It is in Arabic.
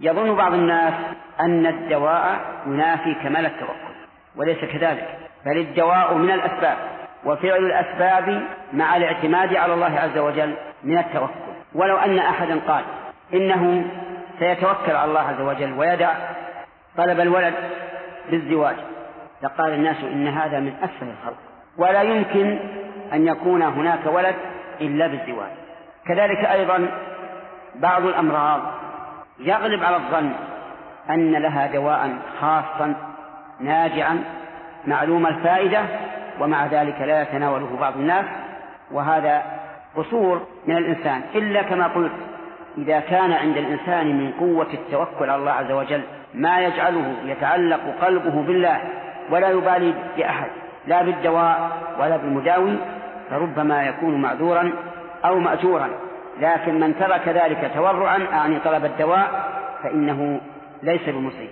يظن بعض الناس أن الدواء ينافي كمال التوكل وليس كذلك بل الدواء من الأسباب وفعل الأسباب مع الاعتماد على الله عز وجل من التوكل. ولو أن أحدا قال إنه سيتوكل على الله عز وجل ويدع طلب الولد بالزواج لقال الناس إن هذا من أسفل الخلق ولا يمكن أن يكون هناك ولد إلا بالزواج. كذلك أيضا بعض الأمراض يغلب على الظن أن لها دواء خاصا ناجعا معلوم الفائدة ومع ذلك لا يتناوله بعض الناس وهذا قصور من الإنسان. إلا كما قلت إذا كان عند الإنسان من قوة التوكل على الله عز وجل ما يجعله يتعلق قلبه بالله ولا يبالي بأحد لا بالدواء ولا بالمداوي فربما يكون معذورا أو مأجورا. لكن من ترك ذلك تورعا أعني طلب الدواء فإنه ليس بمصيب.